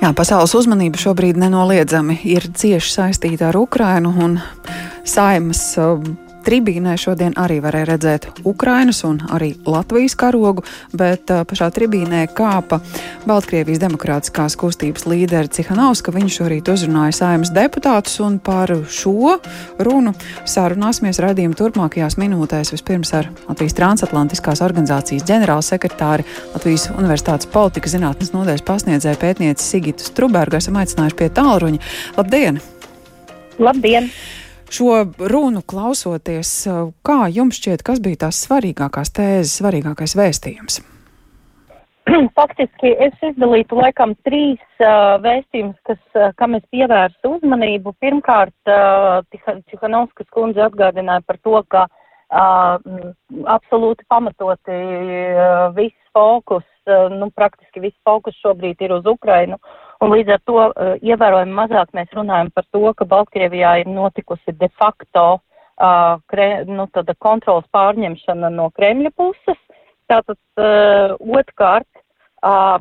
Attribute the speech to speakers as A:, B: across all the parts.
A: Jā, pasaules uzmanība šobrīd nenoliedzami ir cieši saistīta ar Ukrainu un saimas Tribīnē šodien arī varēja redzēt Ukrainas un arī Latvijas karogu, bet uh, pašā tribīnē kāpa Baltkrievijas demokrātiskās kustības līderi Cihanovska. Viņš šorīt uzrunāja saimas deputātus un par šo runu sarunāsimies radījuma turpmākajās minūtēs vispirms ar Latvijas transatlantiskās organizācijas ģenerālsekretāri Latvijas Universitātes politikas zinātnes nodaļas pasniedzēju pētnieci Sigitu Strubergu. Esam aicinājuši pie tālruņa. Labdien!
B: Labdien!
A: Šo runu klausoties, kā jums šķiet, kas bija tās svarīgākās tēzes, svarīgākais vēstījums?
B: Faktiski es izdalītu laikam trīs uh, vēstījumus, kas, uh, kam es pievērstu uzmanību. Pirmkārt, uh, Cihanovskas kundze atgādināja par to, ka uh, absolūti pamatoti uh, viss fokus, uh, nu praktiski viss fokus šobrīd ir uz Ukrainu. Un līdz ar to uh, ievērojami mazāk mēs runājam par to, ka Baltkrievijā ir notikusi de facto uh, kre, nu, kontrols pārņemšana no Kremļa puses. Tātad uh, otrkārt uh,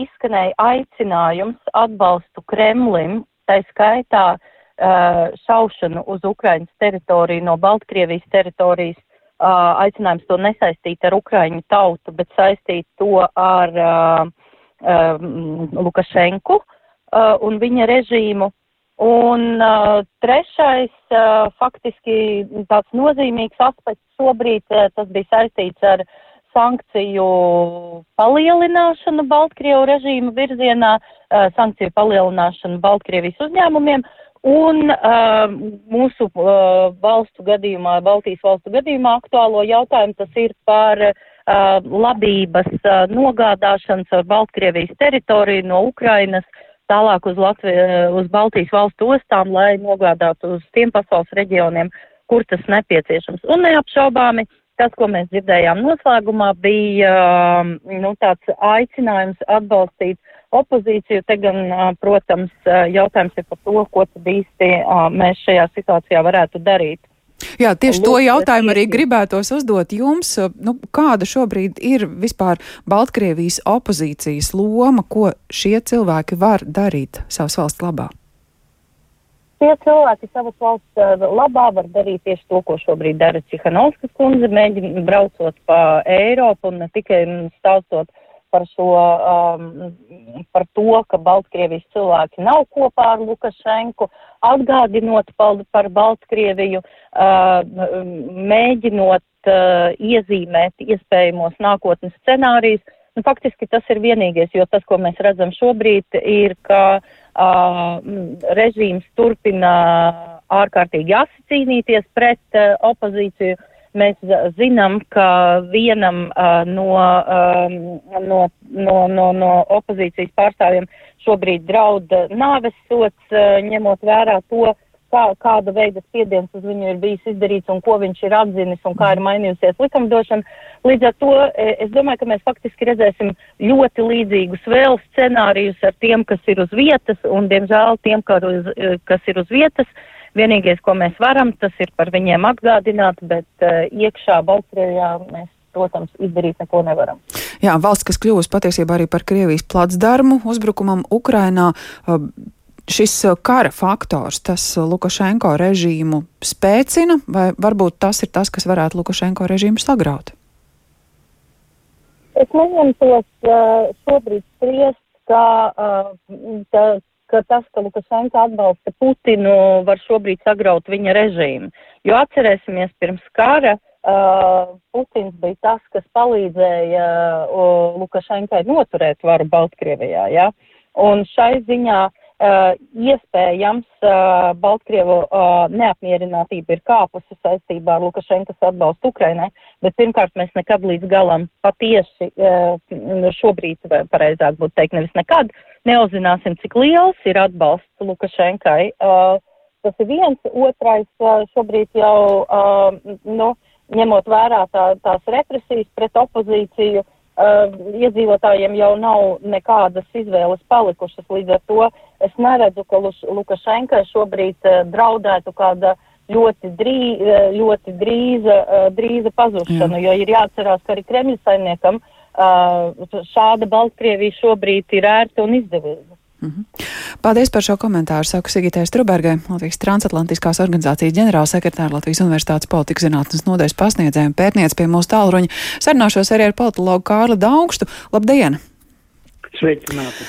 B: izskanēja aicinājums atbalstu Kremlim, tā skaitā uh, šaušanu uz Ukrainas teritoriju no Baltkrievijas teritorijas, aicinājums to nesaistīt ar Ukraiņu tautu, bet saistīt to ar uh, Lukašenku uh, un viņa režīmu. Un uh, trešais, uh, faktiski tāds nozīmīgs aspekts šobrīd, uh, tas bija saistīts ar sankciju palielināšanu Baltkrievu režīmu virzienā, uh, sankciju palielināšanu Baltkrievijas uzņēmumiem un uh, mūsu uh, valstu gadījumā, Baltijas valstu gadījumā aktuālo jautājumu tas ir par uh, uh, labības uh, nogādāšanas ar Baltkrievijas teritoriju no Ukrainas tālāk uz, Latviju, uz Baltijas valstu ostām, lai nogādātu uz tiem pasaules reģioniem, kur tas nepieciešams. Un neapšaubāmi tas, ko mēs dzirdējām noslēgumā, bija uh, nu, tāds aicinājums atbalstīt opozīciju. Te gan, uh, protams, jautājums ir par to, ko tad īsti uh, mēs šajā situācijā varētu darīt.
A: Jā, tieši to jautājumu arī gribētos uzdot jums. Nu, kāda šobrīd ir vispār Baltkrievijas opozīcijas loma, ko šie cilvēki var darīt savas valsts labā?
B: Tie cilvēki savas valsts eh, labā var darīt tieši to, ko šobrīd dara Cihanovskas kundze, mēģina braucot pa Eiropu un ne tikai stāstot par šo, um, par to, ka Baltkrievijas cilvēki nav kopā ar Lukašenku, atgādinot par, Baltkrieviju, uh, mēģinot uh, iezīmēt iespējamos nākotnes scenārijus. Nu, faktiski tas ir vienīgais, jo tas, ko mēs redzam šobrīd, ir, ka uh, režīms turpina ārkārtīgi asi cīnīties pret uh, opozīciju. Uh, Mēs zinām, ka vienam uh, no, um, no, no, no, no opozīcijas pārstāvjiem šobrīd draud nāves sots, uh, ņemot vērā to, kā, kāda veida spiediens uz viņu ir bijis izdarīts un ko viņš ir atzinis un kā ir mainījusies likumdošana. Līdz ar to es domāju, ka mēs faktiski redzēsim ļoti līdzīgus vēl scenārijus ar tiem, kas ir uz vietas un, diemžēl, tiem, kas ir uz vietas. Uh, Vienīgais, ko mēs varam, tas ir par viņiem atgādināt, bet uh, iekšā Baltkrievijā mēs protams, izdarīt neko nevaram.
A: Jā, valsts, kas kļūst patiesībā arī par Krievijas placdarmu uzbrukumam Ukrainā, uh, šis uh, kara faktors, tas Lukašenko režīmu spēcina, vai varbūt tas ir tas, kas varētu Lukašenko režīmu sagraut?
B: Es neņemtos šobrīd spriest, ka uh, ka tas, ka Lukašenko atbalsta Putinu, var šobrīd sagraut viņa režīmu. Jo atcerēsimies, pirms kara uh, Putins bija tas, kas palīdzēja uh, Lukašenkai noturēt varu Baltkrievijā. Ja? Un šai ziņā uh, Uh, iespējams, uh, Baltkrievu uh, neapmierinātība ir kāpusi saistībā ar Lukašenkas atbalstu Ukrainai, bet pirmkārt mēs nekad līdz galam patiesi šobrīd, pareizāk būtu teikt, nevis nekad, neuzzināsim, cik liels ir atbalsts Lukašenkai. Tas ir viens, otrais šobrīd jau, nu, ņemot vērā tā, tās represijas pret opozīciju, uh, iedzīvotājiem jau nav nekādas izvēles palikušas. Līdz ar to es neredzu, ka Lukašenkai šobrīd uh, draudētu kāda ļoti, drī, uh, ļoti drīza, uh, drīza pazušana, Jā. jo ir jāatcerās, ka arī Kremļa saimniekam uh, šāda Baltkrievija šobrīd ir ērta un izdevīga.
A: Mm -hmm. Paldies par šo komentāru. Saku Sigitai Strubergai, Latvijas transatlantiskās organizācijas ģenerālsekretāra Latvijas Universitātes politikas zinātnes nodeļas pasniedzēja un pētniec pie mūsu tālruņa. Sarunāšos arī ar politologu Kārli Daugstu. Labdien!
C: Sveicināti!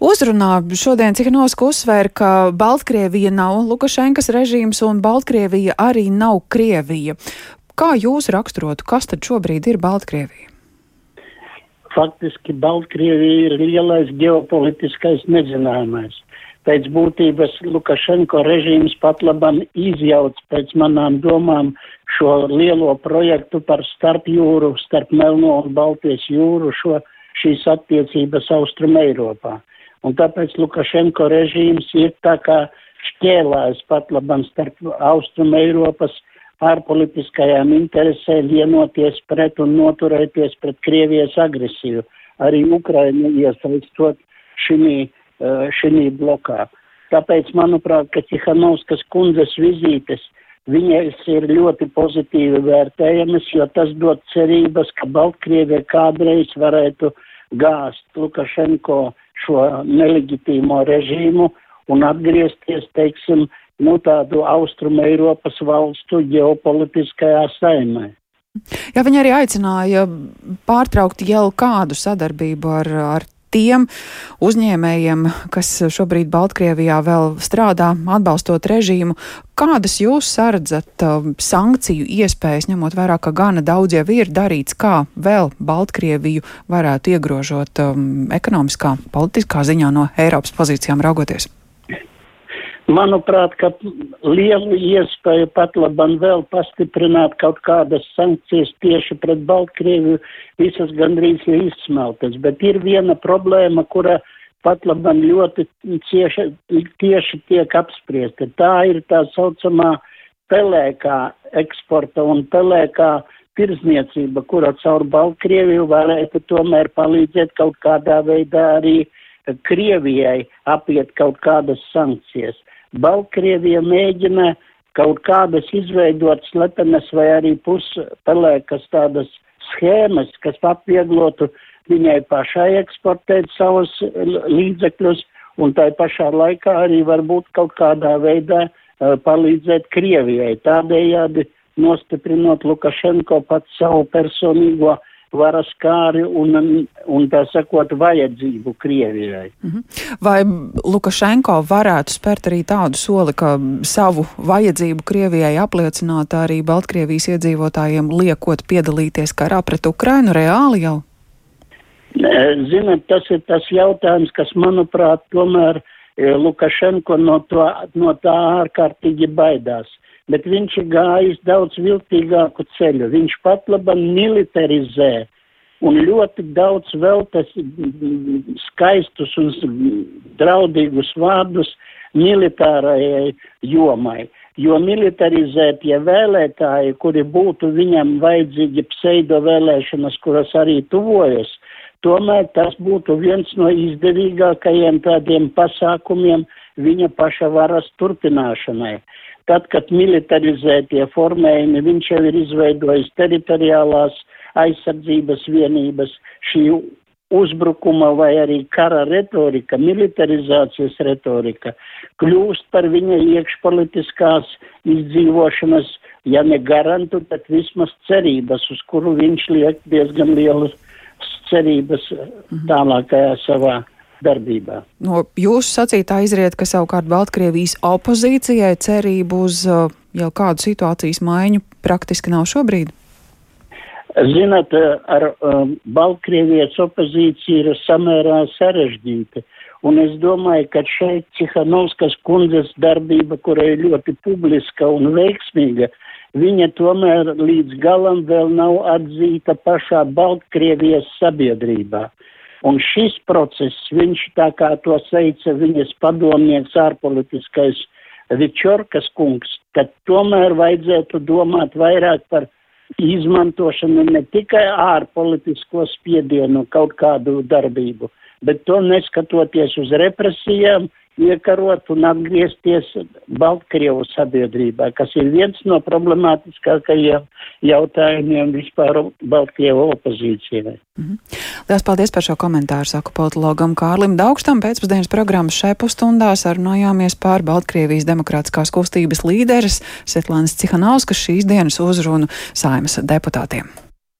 A: Uzrunā šodien Cihanovska uzsvēra, ka Baltkrievija nav Lukašenkas režīms un Baltkrievija arī nav Krievija. Kā jūs raksturotu, kas tad šobrīd ir Baltkrievija?
C: Faktiski Baltkrievija ir lielais ģeopolitiskais nezināmais. Pēc būtības Lukašenko režīms pat labam izjauc pēc manām domām šo lielo projektu par starpjūru, starp Melno un Baltijas jūru, šo, šīs attiecības Austrum Eiropā. Un tāpēc Lukašenko režīms ir tā kā šķēlājs pat labam starp Austrum Eiropas ārpolitiskajām interesēm vienoties pret un noturēties pret Krievijas agresiju, arī Ukrainu iesaistot šī, eh, šī blokā. Tāpēc, manuprāt, ka Cihanovskas kundzes vizītes viņas ir ļoti pozitīvi vērtējamas, jo tas dod cerības, ka Baltkrievija kādreiz varētu gāzt Lukašenko šo nelegitīmo režīmu un atgriezties, teiksim, nu, tādu austrumu Eiropas valstu ģeopolitiskajā saimē.
A: Jā, viņi arī aicināja pārtraukt jau kādu sadarbību ar, ar tiem uzņēmējiem, kas šobrīd Baltkrievijā vēl strādā, atbalstot režīmu. Kādas jūs sardzat uh, sankciju iespējas, ņemot vērā, ka gana daudz jau ir darīts, kā vēl Baltkrieviju varētu iegrožot um, ekonomiskā, politiskā ziņā no Eiropas pozīcijām raugoties?
C: Manuprāt, ka lielu iespēju pat labam vēl pastiprināt kaut kādas sankcijas tieši pret Baltkrieviju visas gandrīz ir izsmeltas, bet ir viena problēma, kura pat labam ļoti cieši, tieši tiek apspriesta. Tā ir tā saucamā pelēkā eksporta un pelēkā tirzniecība, kura caur Baltkrieviju varētu tomēr palīdzēt kaut kādā veidā arī Krievijai apiet kaut kādas sankcijas. Baltkrievija mēģina kaut kādas izveidot slepenas vai arī puspelēkas tādas schēmas, kas atvieglotu viņai pašai eksportēt savus līdzekļus un tai pašā laikā arī varbūt kaut kādā veidā uh, palīdzēt Krievijai, tādējādi nostiprinot Lukašenko pats savu personīgo varas kāri un, un tā sakot, vajadzību Krievijai. Mhm.
A: Vai Lukašenko varētu spērt arī tādu soli, ka savu vajadzību Krievijai apliecināt arī Baltkrievijas iedzīvotājiem liekot piedalīties karā pret Ukrainu reāli jau?
C: Ziniet, tas ir tas jautājums, kas, manuprāt, tomēr e, Lukašenko no, to, no tā ārkārtīgi baidās bet viņš ir gājis daudz viltīgāku ceļu. Viņš pat labam militarizē un ļoti daudz veltas skaistus un draudīgus vārdus militārajai jomai. Jo militarizētie vēlētāji, kuri būtu viņam vajadzīgi pseido vēlēšanas, kuras arī tuvojas, tomēr tas būtu viens no izdevīgākajiem tādiem pasākumiem viņa paša varas turpināšanai. Tad, kad militarizētie formējumi, viņš jau ir izveidojis teritoriālās aizsardzības vienības, šī uzbrukuma vai arī kara retorika, militarizācijas retorika kļūst par viņa iekšpolitiskās izdzīvošanas, ja ne garantu, tad vismaz cerības, uz kuru viņš liek diezgan lielas cerības mhm. tālākajā savā darbībā.
A: No jūsu sacītā izriet, ka savukārt Baltkrievijas opozīcijai cerību uz uh, jau kādu situācijas maiņu praktiski nav šobrīd?
C: Zināt, ar um, Baltkrievijas opozīciju ir samērā sarežģīta. Un es domāju, ka šeit Cihanovskas kundzes darbība, kura ir ļoti publiska un veiksmīga, viņa tomēr līdz galam vēl nav atzīta pašā Baltkrievijas sabiedrībā. Un šis process, viņš tā kā to teica viņas padomnieks ārpolitiskais Vičorkas kungs, tad tomēr vajadzētu domāt vairāk par izmantošanu ne tikai ārpolitisko spiedienu kaut kādu darbību, bet to neskatoties uz represijām, iekarot un atgriezties Baltkrievu sabiedrībā, kas ir viens no problemātiskākajiem jautājumiem vispār Baltkrievu opozīcijai.
A: -hmm. Lielas paldies par šo komentāru, saku politologam Kārlim Daugstam. Pēcpusdienas programmas šai pustundā sarunājāmies pār Baltkrievijas demokrātiskās kustības līderes Svetlānas Cihanovskas šīs dienas uzrunu saimas deputātiem.